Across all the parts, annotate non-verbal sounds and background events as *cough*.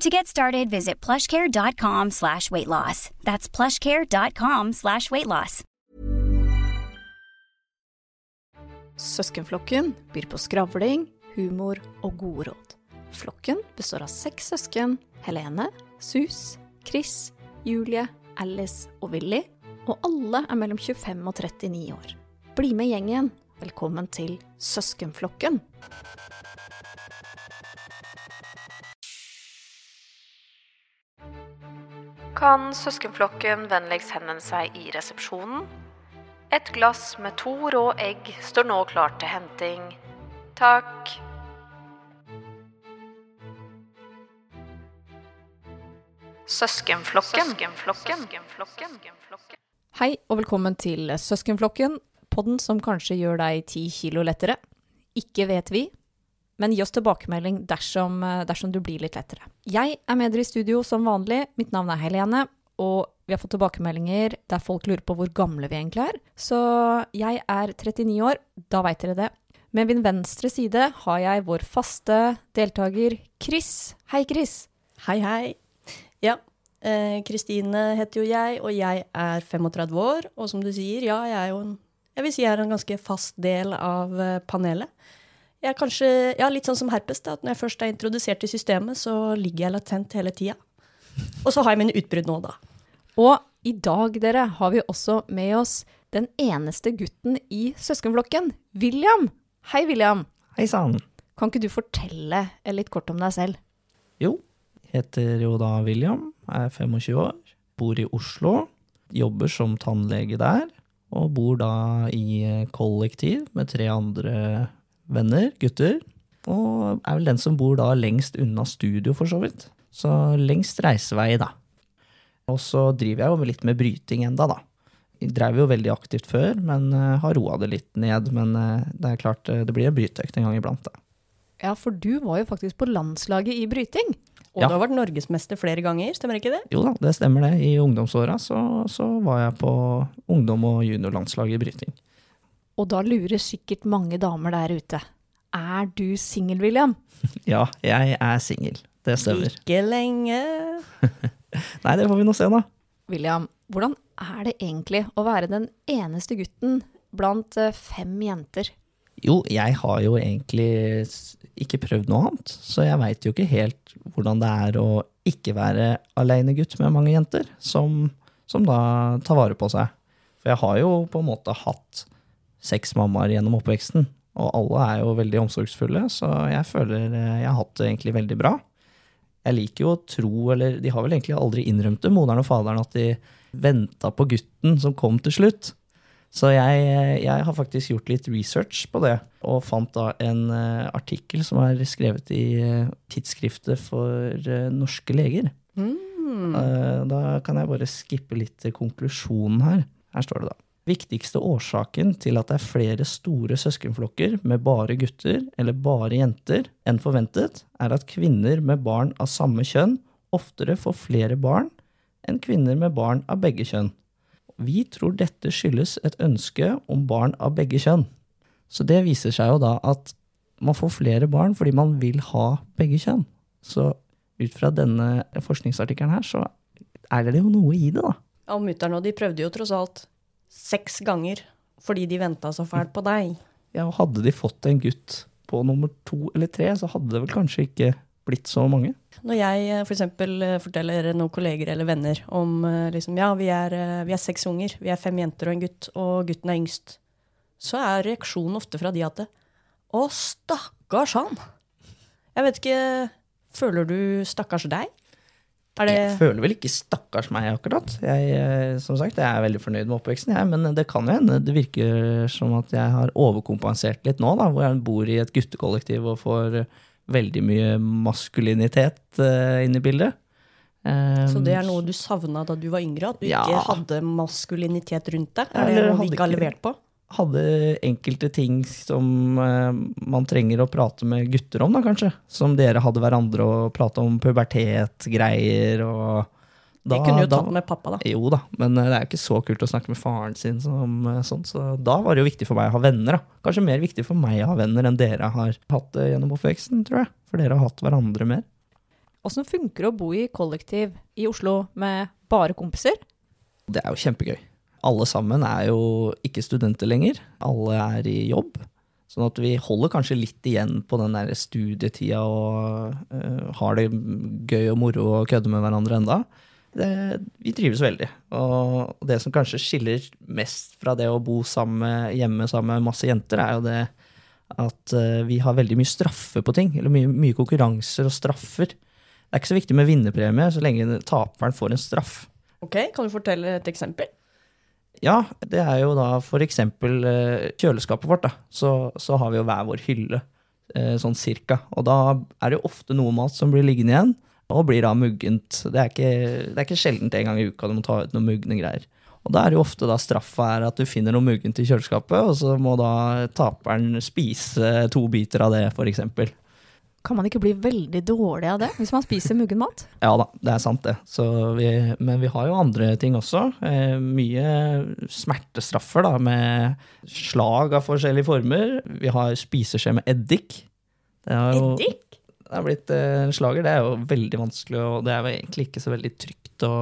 To get started, visit plushcare.com slash weight loss. That's plushcare.com slash weight loss. Søskenflokken byr på skravling, humor og gode råd. Flokken består av seks søsken. Helene, Sus, Chris, Julie, Alice og Willy. Og alle er mellom 25 og 39 år. Bli med gjengen. Velkommen til Søskenflokken. Kan søskenflokken vennligst henvende seg i resepsjonen? Et glass med to rå egg står nå klart til henting. Takk. Søskenflokken. Hei og velkommen til Søskenflokken, podden som kanskje gjør deg ti kilo lettere. Ikke vet vi, men gi oss tilbakemelding dersom, dersom du blir litt lettere. Jeg er med dere i studio som vanlig. Mitt navn er Helene, og vi har fått tilbakemeldinger der folk lurer på hvor gamle vi egentlig er. Så jeg er 39 år, da veit dere det. Med min venstre side har jeg vår faste deltaker Chris. Hei, Chris. Hei, hei. Ja, Kristine heter jo jeg, og jeg er 35 år. Og som du sier, ja, jeg er jo en, jeg vil si jeg er en ganske fast del av eh, panelet. Jeg er kanskje, ja, litt sånn som herpes, da, at når jeg først er introdusert i systemet, så ligger jeg latent hele tida. Og så har jeg mine utbrudd nå, da. Og i dag, dere, har vi også med oss den eneste gutten i søskenflokken, William. Hei, William. Hei sann. Kan ikke du fortelle litt kort om deg selv? Jo, heter jo da William, er 25 år, bor i Oslo, jobber som tannlege der, og bor da i kollektiv med tre andre venner, gutter, og er vel den som bor da lengst unna studio, for så vidt. Så lengst reisevei, da. Og så driver jeg jo litt med bryting enda, da. Jeg drev jo veldig aktivt før, men uh, har roa det litt ned. Men uh, det er klart, uh, det blir en bryteøkt en gang iblant, da. Ja, for du var jo faktisk på landslaget i bryting. Og ja. du har vært norgesmester flere ganger, stemmer ikke det? Jo da, det stemmer det. I ungdomsåra så, så, var jeg på ungdom- og juniorlandslaget i bryting. Og da lurer sikkert mange damer der ute. Er du singel, William? *laughs* ja, jeg er singel. Det stemmer. Ikke lenge. *laughs* Nei, det får vi nå se, da. William, hvordan er det egentlig å være den eneste gutten blant eh, fem jenter? Jo, jeg har jo egentlig ikke prøvd noe annet, så jeg veit jo ikke helt hvordan det er å ikke være alenegutt med mange jenter, som, som, da tar vare på seg. For jeg har jo på en måte hatt seks mammaer gjennom oppveksten, og alle er jo veldig omsorgsfulle, så jeg føler jeg har hatt det egentlig veldig bra jeg liker jo å tro, eller de har vel egentlig aldri innrømt det, moderen og faderen, at de venta på gutten som kom til slutt. Så jeg, jeg, har faktisk gjort litt research på det, og fant da en uh, artikkel som er skrevet i tidsskriftet for norske leger. Mm. da kan jeg bare skippe litt til konklusjonen her. Her står det da. Viktigste årsaken til at det er flere store søskenflokker med bare gutter eller bare jenter enn forventet, er at kvinner med barn av samme kjønn oftere får flere barn enn kvinner med barn av begge kjønn. Vi tror dette skyldes et ønske om barn av begge kjønn. Så det viser seg jo da at man får flere barn fordi man vil ha begge kjønn. Så ut fra denne forskningsartikkelen her, så er det jo noe i det, da. Ja, mutter'n og de prøvde jo tross alt seks ganger fordi de venta så fælt på deg. Ja, og hadde de fått en gutt på nummer to eller tre, så hadde det vel kanskje ikke blitt så mange. Når jeg f.eks. For forteller noen kolleger eller venner om eh, liksom, ja, vi er, eh, vi er seks unger, vi er fem jenter og en gutt, og gutten er yngst, så er reaksjonen ofte fra de at å, stakkars han. Jeg vet ikke Føler du stakkars deg? Det Jeg føler vel ikke stakkars meg, akkurat. Jeg, eh, som sagt, jeg er veldig fornøyd med oppveksten, jeg, men det kan jo hende det virker som at jeg har overkompensert litt nå, da, hvor jeg bor i et guttekollektiv og får veldig mye maskulinitet uh, inn i bildet. Um, Så det er noe du savna da du var yngre? At du Ja. ikke hadde maskulinitet rundt deg? Er det noe vi ikke har levert på? Hadde enkelte ting som eh, man trenger å prate med gutter om, da kanskje. Som dere hadde hverandre å prate om pubertet-greier og Det kunne du jo tatt med pappa, da. Jo da, men eh, det er jo ikke så kult å snakke med faren sin som sånn, så da var det jo viktig for meg å ha venner. da. Kanskje mer viktig for meg å ha venner enn dere har hatt det gjennom oppveksten, tror jeg. For dere har hatt hverandre mer. Åssen funker det å bo i kollektiv i Oslo med bare kompiser? Det er jo kjempegøy. Alle sammen er jo ikke studenter lenger. Alle er i jobb. Sånn at vi holder kanskje litt igjen på den der studietida og uh, har det gøy og moro og kødde med hverandre enda. Det, vi trives veldig. Og det som kanskje skiller mest fra det å bo sammen, hjemme sammen med masse jenter, er jo det at uh, vi har veldig mye straffer på ting. Eller mye, mye konkurranser og straffer. Det er ikke så viktig med vinnerpremie så lenge taperen får en straff. Ok, Kan du fortelle et eksempel? Ja, det er jo da eksempel eh, kjøleskapet vårt, da. Så, så har vi jo hver vår hylle, eh, sånn cirka. Og da er det jo ofte noe mat som blir liggende igjen, og blir da muggent. Det er ikke, det er ikke sjeldent en gang i uka du må ta ut noen mugne greier. Og da er det jo ofte da straffa er at du finner noe muggent i kjøleskapet, og så må da taperen spise to biter av det, eksempel. Kan man ikke bli veldig dårlig av det hvis man spiser muggen mat? *laughs* Ja da, det er sant det. Så vi, men vi har jo andre ting også. Eh, mye smertestraffer da, med slag av forskjellige former. Vi har spiseskje med eddik. Jo, Eddik? Det har blitt eh, en slager. Det er jo veldig vanskelig, og det er jo egentlig ikke så veldig trygt å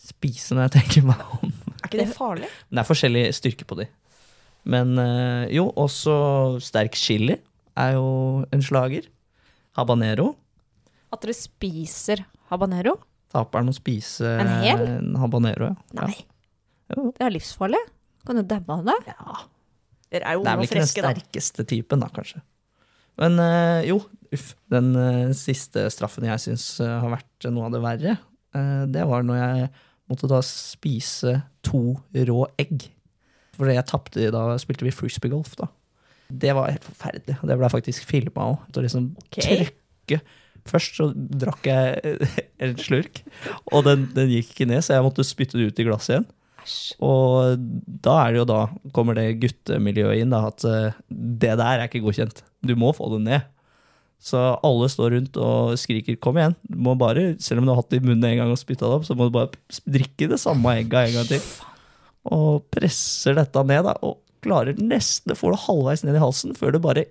spise når jeg tenker meg om. Er ikke det farlig? Det er forskjellig styrke på de. Men eh, jo, også sterk chili er jo en slager. Habanero. At dere spiser habanero? Taperen å spise En hel? en habanero, ja. Nei. Ja. Det er livsfarlig. Kan du daue av det? Dere er jo Det er vel ikke den sterkeste typen, da, kanskje. Men eh, jo, uff. Den eh, siste straffen jeg syns har vært noe av det verre, det var når jeg måtte da spise to rå egg. Fordi jeg tapte da spilte vi frisbeegolf, da. Det var helt forferdelig. Det ble faktisk filma òg. Liksom okay. Trykke. Først så drakk jeg *laughs* en slurk, og den, den gikk ikke ned, så jeg måtte spytte det ut i glasset igjen. Og da er det jo da, kommer det guttemiljøet inn, da, at eh, det der er ikke godkjent. Du må få det ned. Så alle står rundt og skriker 'kom igjen'. Du må bare, selv om du har hatt det i munnen en gang og spytta det opp, så må du bare drikke det samme egget en gang til. Og presser dette ned, da, og klarer nesten å få det halvveis ned i halsen før det bare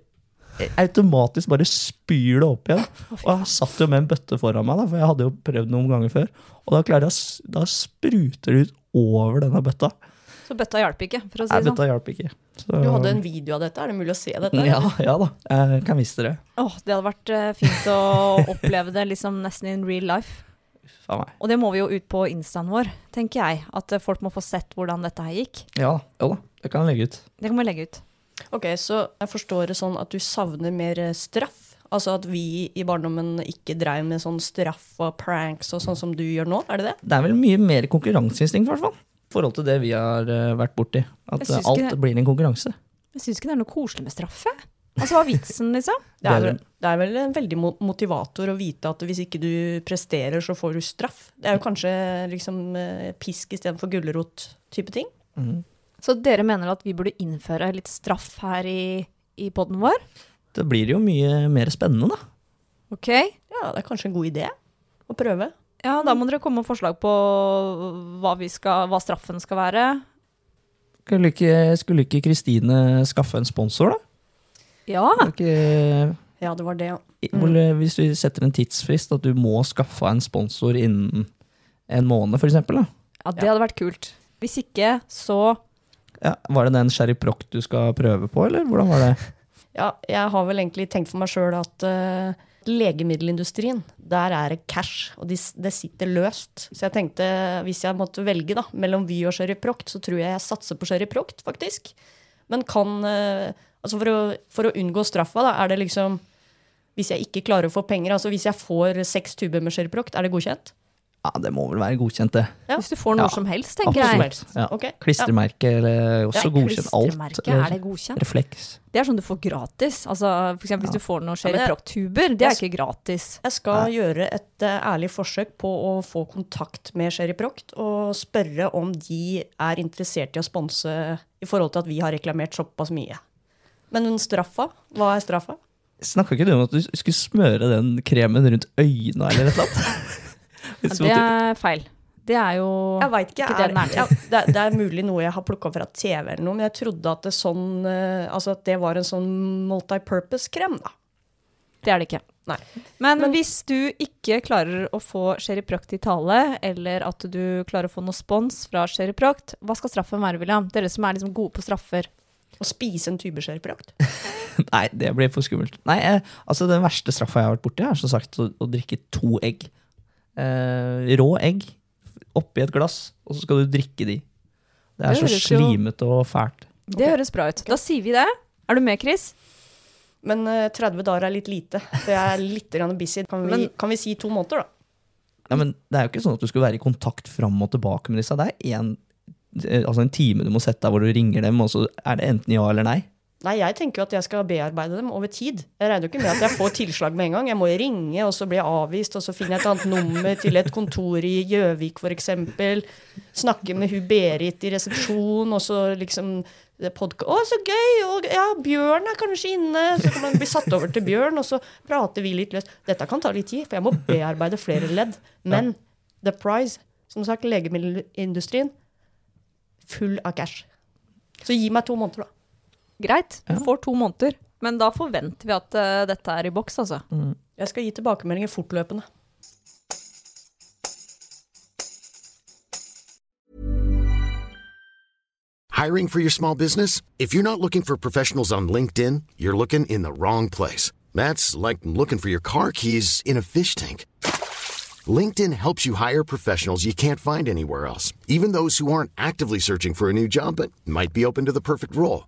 automatisk bare spyr det opp igjen. Og jeg satt jo med en bøtte foran meg, da, for jeg hadde jo prøvd noen ganger før. Og da jeg, da spruter det ut over denne bøtta. Så bøtta hjalp ikke, for å si Nei, det sånn. bøtta hjalp ikke. Så, Du hadde en video av dette, er det mulig å se dette? ja, ja da, jeg kan vise dere. Åh, det hadde vært eh, fint å *laughs* oppleve det liksom nesten in real life. Og det må vi jo ut på instaen vår, tenker jeg. At eh, folk må få sett hvordan dette her gikk. Ja ja da, det kan jeg legge ut. Det kan vi legge ut. Ok, Så jeg forstår det sånn at du savner mer eh, straff? Altså at vi i barndommen ikke dreiv med sånn straff og pranks og sånn som du gjør nå? Er det det? Det er vel mye mer konkurranseinstinkt, i hvert fall. I forhold til det vi har eh, vært borti. At alt det- blir en konkurranse. Jeg syns ikke det er noe koselig med straffe. Altså, hva er vitsen, liksom? *laughs* Det er, det er vel en veldig motivator å vite at hvis ikke du presterer, så får du straff. Det er jo kanskje liksom eh, pisk istedenfor gulrot-type ting. Så dere mener at vi burde innføre litt straff her i, i poden vår? Det blir jo mye mer spennende, da. Ok? Ja, det er kanskje en god idé å prøve. Ja, da må dere komme med forslag på hva, vi skal, hva straffen skal være. Skulle ikke, Kristine skaffe en sponsor, da? Ja, Ikke, Ja, det var det, ja. Mm. Hvis du setter en tidsfrist, at du må skaffe en sponsor innen en måned, da. ja det hadde vært kult. Hvis ikke, så Ja, var det den Sherry Proct du skal prøve på, eller hvordan var det? *laughs* Ja, jeg har vel egentlig tenkt for meg sjøl at uh, legemiddelindustrien, der er det cash, og de, det sitter løst. Så jeg tenkte, hvis jeg måtte velge da, mellom Vy og Sherry Proct, så tror jeg jeg satser på Sherry Proct, faktisk. Men kan uh, Altså for å, for å unngå straffa, da, er det liksom Hvis jeg ikke klarer å få penger, altså hvis jeg får seks tuber med Sherry Proct, er det godkjent? Ja, det må vel være godkjent, det. Ja. hvis du får noe Ja, som helst, tenker jeg. Absolutt. Ja. Okay. Klistremerke eller også Ja, godkjent. Alt. klistremerke, er det godkjent? Refleks. Det er sånn du får gratis. Altså, for eksempel hvis du får noe skjer i Proctuber det er ikke gratis. Jeg skal gjøre et uh, ærlig forsøk på å få kontakt med Sherry Proct og spørre om de er interessert i å sponse i forhold til at vi har reklamert såpass mye. Men straffa, hva er straffa? Snakka ikke du om at du skulle smøre den kremen rundt øynene eller et eller annet? *laughs* *laughs* Ja, det er feil. Det er jo Jeg vet ikke. Ikke det Er, den er til. ja, det, er- det er mulig noe jeg har plukka fra TV, eller noe, men jeg trodde at det, sånn, eh, altså at det var en sånn multipurpose-krem. da. Det er det ikke. Nei. Men, Men- hvis du ikke klarer å få Sherry Proct i tale, eller at du klarer å få noe spons fra Sherry Proct, hva skal straffen være, William? Dere som er liksom gode på straffer. Å spise en tube Sherry Proct. *laughs* Nei, det blir for skummelt. Nei, eh, altså Den verste straffa jeg har vært borti, er som sagt å, å drikke to egg. Eh, rå egg oppi et glass, og så skal du drikke de. Det er Det så slimete og fælt. Det høres bra ut. Da sier vi det. Er du med, Chris? Men uh, 30 dager er litt lite, Det jeg er *laughs* litt busy. Kan vi, Men- kan vi si to måneder, da? Ja, men Det er jo ikke sånn at du skal være i kontakt fram og tilbake med disse. Det er en, eh, altså en time du må sette deg hvor du ringer dem, og så er det enten ja eller nei. Nei, jeg tenker jo at jeg skal bearbeide dem over tid. Jeg regner jo ikke med at jeg får tilslag med en gang. Jeg må jo ringe, og så blir jeg avvist, og så finner jeg et annet nummer til et kontor i Gjøvik f.eks. Snakke med hun Berit i resepsjon, og så liksom det podka- Å, så gøy! Og ja, Bjørn er kanskje inne. Så kan man bli satt over til Bjørn, og så prater vi litt løst. Dette kan ta litt tid, for jeg må bearbeide flere ledd. Men the prize, som sagt, legemiddelindustrien, full av cash. Så gi meg to måneder, da. Greit. Du Ja. får to måneder. Men da forventer vi at uh, dette er i boks, altså. Jeg skal gi tilbakemeldinger fortløpende. Hiring for your small business? If you're not looking for professionals on LinkedIn, you're looking in the wrong place. That's like looking for your car keys in a fish tank. LinkedIn helps you hire professionals you can't find anywhere else, even those who aren't actively searching for a new job but might be open to the perfect role.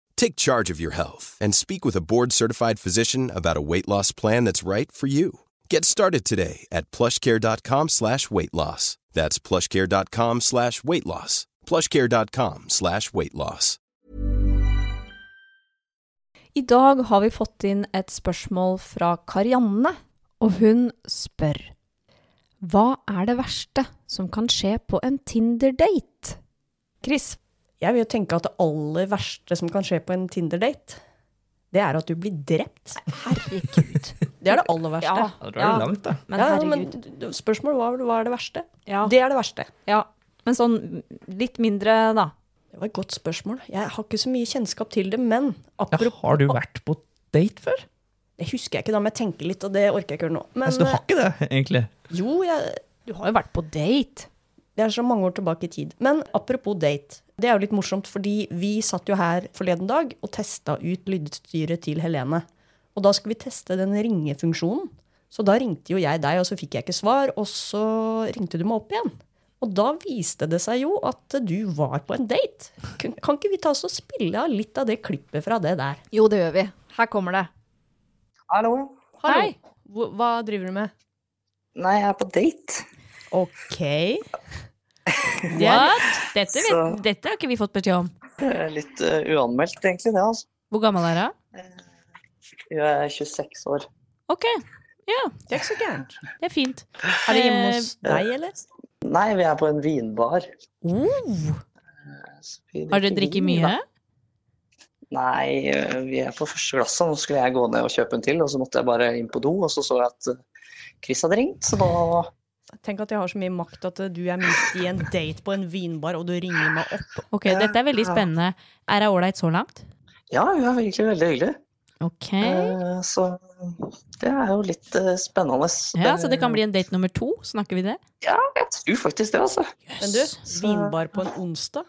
Take charge of your health and speak with a board-certified physician about a weight loss plan that's right for you. Get started today at plushcare.com slash weight loss. That's plushcare.com slash weight loss. plushcare.com slash weight loss. I dag har vi fått inn et spørsmål fra Karianne, og hun spør Hva er det verste som kan skje på en Tinder-date? Chris, Jeg vil jo tenke at det aller verste som kan skje på en Tinder-date, det er at du blir drept. herregud. *laughs* Det er det aller verste. Ja, Da drar du langt, da. Men Ja, herregud. men spørsmålet var hva er det verste? Ja. Det er det verste. ja. Men sånn litt mindre, da. Det var et godt spørsmål. Jeg har ikke så mye kjennskap til det, men Ja, har du vært på date før? Det husker jeg ikke, da må jeg tenke litt, og det orker jeg ikke gjøre nå. Men altså, du har ikke det, egentlig? eh, jo, jeg, Du har jo vært på date. Det er så mange år tilbake i tid. Men apropos date. Det er jo litt morsomt, fordi vi satt jo her forleden dag og testa ut lydstyret til Helene. Og da skulle vi teste den ringefunksjonen. Så da ringte jo jeg deg, og så fikk jeg ikke svar, og så ringte du meg opp igjen. Og da viste det seg jo at du var på en date. Kan kan ikke vi ta oss og spille av litt av det klippet fra det der? Jo, det gjør vi. Her kommer det. Hallo. Hallo. Hei. Hva, driver du med? Nei, jeg er på date. Ok. Er, dette, vet, Så- dette har ikke vi fått beskjed om. Er litt eh, uanmeldt, egentlig, det, altså. Hvor gammel er hun? Jeg er 26 år. Ok, ja, Det er ikke så gærent. det er fint. Er det hjemme hos Eh, deg, eller? Nei, vi er på en vinbar. Oh, Så vi har dere drikket vin, mye? da. Nei, eh, vi er på første glasset. Nå skulle jeg gå ned og kjøpe en til, og så måtte jeg bare inn på do, og så så jeg at eh, Chris hadde ringt, så da Tenk at jeg har så mye makt at eh, du er midt i en date på en vinbar, og du ringer meg opp. Ok, dette er veldig spennende. Er hun ålreit så langt? Ja, hun er virkelig veldig hyggelig. Ok. Eh, Så det er jo litt eh, spennende. Ja, Så det kan bli en date nummer to? Snakker vi det? Ja, jeg tror faktisk det, altså. Men du, vinbar på en onsdag?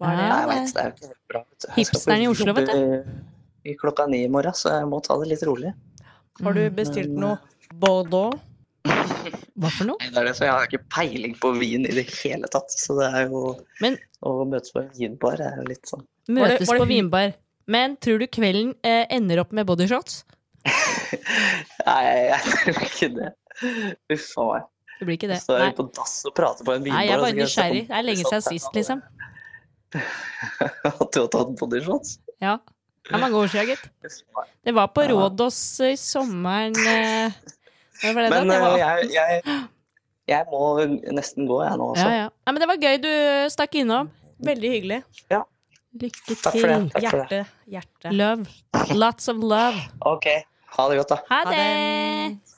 Hva er det? Ja, Nei, jeg vet, det er jo ikke bra. Hipsteren i Oslo, vet du. i- I klokka ni i morgen, så jeg må ta det litt rolig. Har du bestilt noe Bordeaux? Hva for noe? Nei, Det er det, så jeg har ikke peiling på vin i det hele tatt. Så det er jo Men Å møtes på en vinbar er jo litt sånn møtes på vinbar. Men tror du kvelden eh, ender opp med bodyshots? *laughs* Nei, jeg tror ikke det. Uff a meg. Det blir ikke det. Så er vi på dass og prater på en vinbar. Nei jeg er bare nysgjerrig. Det er lenge siden sist, liksom. At du har tatt bodyshots? Ja. Det er mange år siden, gitt. Det var på. Rådås i sommeren eh, Det? Men Det eh, jeg, jeg, jeg må nesten gå, jeg nå også. Ja, ja. ja, men det var gøy du stakk innom. Veldig hyggelig. Lykke Takk for det. til. Takk for det. Hjerte. Hjerte. Love. Lots of love. Ok. Ha det godt, da. Ha Ha det! det.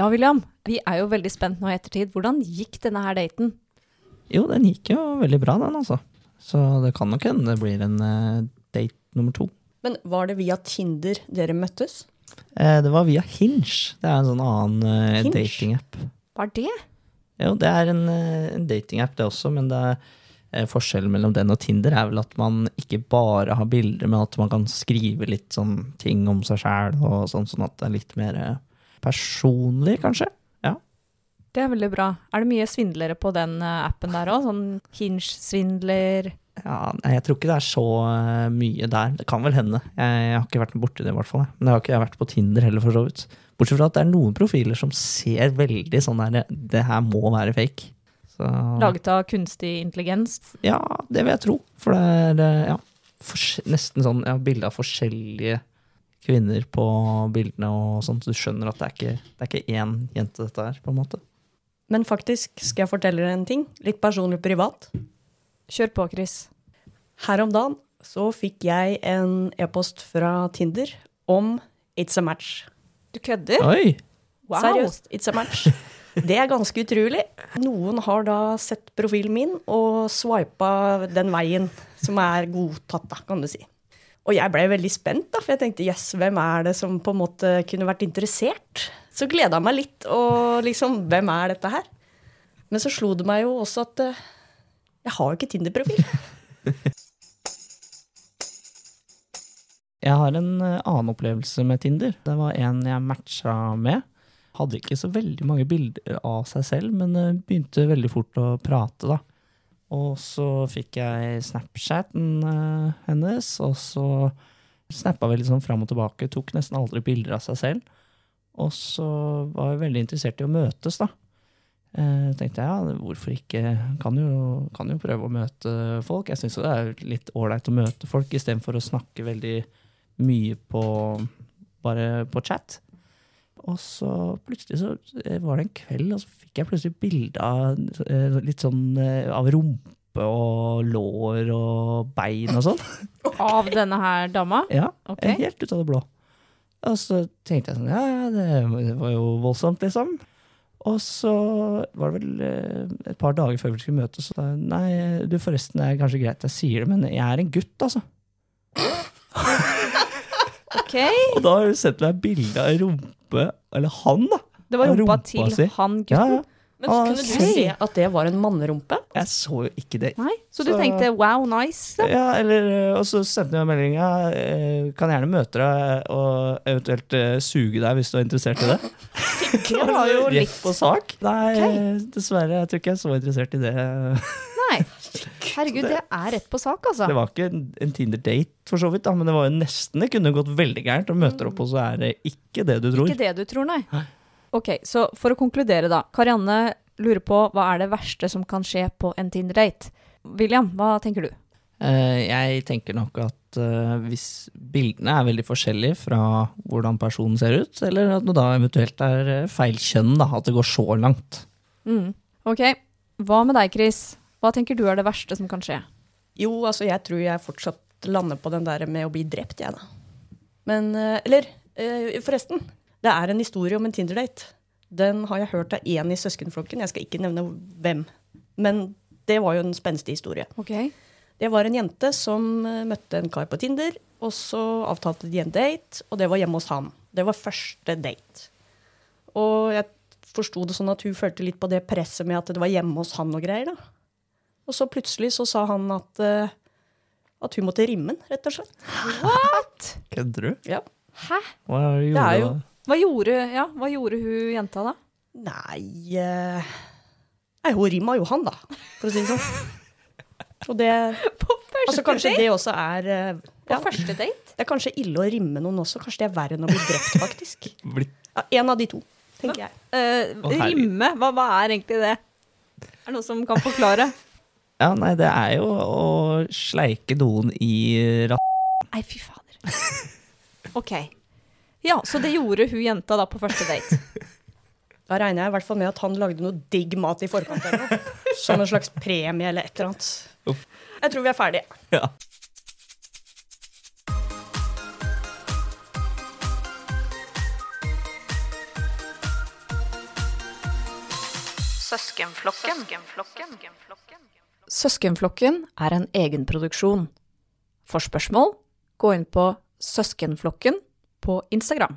Ja, William. Vi er jo veldig spent nå i ettertid. Hvordan gikk denne her daten? Jo, den gikk jo veldig bra, den, altså. Så det kan nok hende det blir en eh, date nummer to. Men var det via Tinder dere møttes? Eh, det var via Hinge. Det er en sånn annen eh, datingapp. Hva er det? Jo, det er en, eh, en datingapp, det også, men det er, forskjellen mellom den og Tinder er vel at man ikke bare har bilder, men at man kan skrive litt sånn ting om seg sjæl, sånn, sånn at det er litt mer personlig, kanskje. Ja. Det er veldig bra. Er det mye svindlere på den appen der òg? Sånn Hinge-svindler ja jeg tror ikke det er så eh, mye der. Det kan vel hende. Jeg, jeg har ikke vært borti det, i hvert fall. jeg. Men jeg har ikke vært på Tinder heller, for så vidt. Bortsett fra at det er noen profiler som ser veldig sånn her Det her må være fake. Så, laget av kunstig intelligens? Ja, det vil jeg tro. For det er eh, ja, for, nesten sånn ja, bilde av forskjellige kvinner på bildene og sånn, så du skjønner at det er ikke, det er ikke én jente dette her, på en måte. Men faktisk, skal jeg fortelle dere en ting? Litt personlig privat. Kjør på, Chris. Her om dagen så fikk jeg en e-post fra Tinder om It's a match. Du kødder? Oi! Wow. Seriøst, it's a match. Det er ganske utrolig. Noen har da sett profilen min og swipa den veien som er godtatt, da, kan du si. Og jeg ble veldig spent, da, for jeg tenkte jøss, hvem er det som på en måte kunne vært interessert? Så gleda jeg meg litt, og liksom, hvem er dette her? Men så slo det meg jo også at eh, jeg har jo ikke Tinder-profil. Jeg har en eh, annen opplevelse med Tinder. Det var en jeg matcha med. Hadde ikke så veldig mange bilder av seg selv, men eh, begynte veldig fort å prate, da. Og så fikk jeg Snapchaten eh, hennes, og så snappa vi litt sånn fram og tilbake. Tok nesten aldri bilder av seg selv. Og så var jeg veldig interessert i å møtes, da. Eh, tenkte jeg, ja, hvorfor ikke? Kan jo, kan jo prøve å møte folk. Jeg syns det er litt ålreit å møte folk istedenfor å snakke veldig mye på bare på chat. Og så plutselig så eh, var det en kveld, og så fikk jeg plutselig bilde av eh, litt sånn av rumpe og lår og bein og sånn. *laughs* Av denne her dama? Ja, Ok. eh, helt ut av det blå. Og så tenkte jeg sånn, ja, det var jo voldsomt, liksom. Og så var det vel eh, et par dager før vi skulle møtes, så da, nei, du forresten, det er kanskje greit jeg sier det, men jeg er en gutt, altså. *laughs* Ok. Og da har du sett meg bilde av rumpe, eller han da. Det var rumpa rumpa til si. han Ja, ja. Men så kunne du se at det var en mannerumpe. Jeg så jo ikke det. Nei, så du Så- tenkte wow, nice? da. Ja, eller, eh, og så sendte jeg en melding, ja, eh, kan gjerne møte deg og eventuelt eh, suge deg hvis du er interessert i det. *laughs* Det var jo Rett litt på sak. Nei, okay. dessverre, jeg tror ikke jeg er så interessert i det. Nei. Herregud, det er rett på sak, altså. Det var ikke en, en Tinder-date, for så vidt, da, men det var jo nesten det kunne gått veldig gærent. Og møter opp, og så er det ikke det du tror. Ikke det du tror, nei. Ok, så for å konkludere, da. Karianne lurer på hva er det verste som kan skje på en Tinder-date. William, hva tenker du? Eh, jeg tenker nok at eh, hvis bildene er veldig forskjellige fra hvordan personen ser ut, eller at det da eventuelt er eh, feil kjønn, da, at det går så langt. Mm. Ok, hva med deg, Chris? Hva tenker du er det verste som kan skje? Jo, altså, jeg tror jeg fortsatt lander på den der med å bli drept, jeg, da. Men Eller, forresten. Det er en historie om en Tinder-date. Den har jeg hørt av én i søskenflokken. Jeg skal ikke nevne hvem. Men det var jo en spenstig historie. Okay. Det var en jente som eh, møtte en kar på Tinder, og så avtalte de en date, og det var hjemme hos han. Det var første date. Og jeg forsto det sånn at hun følte litt på det presset med at det var hjemme hos han og greier, da. Og så plutselig så sa han at, eh, at hun måtte rimme den, rett og slett. What? Kødder du? Ja. Hæ? Hva gjorde Det er du jo- da? Hva gjorde, ja, hva gjorde hun jenta da? Nei eh, Nei, hun rima jo han, da, for å si det sånn. Og det *laughs* På første Altså, kanskje date? det også er eh, På første date? Det er kanskje ille å rimme noen også. Kanskje det er verre enn å bli drept, faktisk. *laughs* Ja, en av de to, tenker jeg. Uh, rimme, hva, hva er egentlig det? Er det noen som kan forklare? *laughs* Ja, nei, det er jo å sleike noen i ratt... Nei, fy fader. Ok. Ja, så det gjorde hun jenta da på første date. Da regner jeg i hvert fall med at han lagde noe digg mat i forkant. eller noe. Som en slags premie eller et eller annet. Uff. Jeg tror vi er ferdige. Ja. Søskenflokken Søskenflokken er en egenproduksjon. For spørsmål, gå inn på Søskenflokken på Instagram.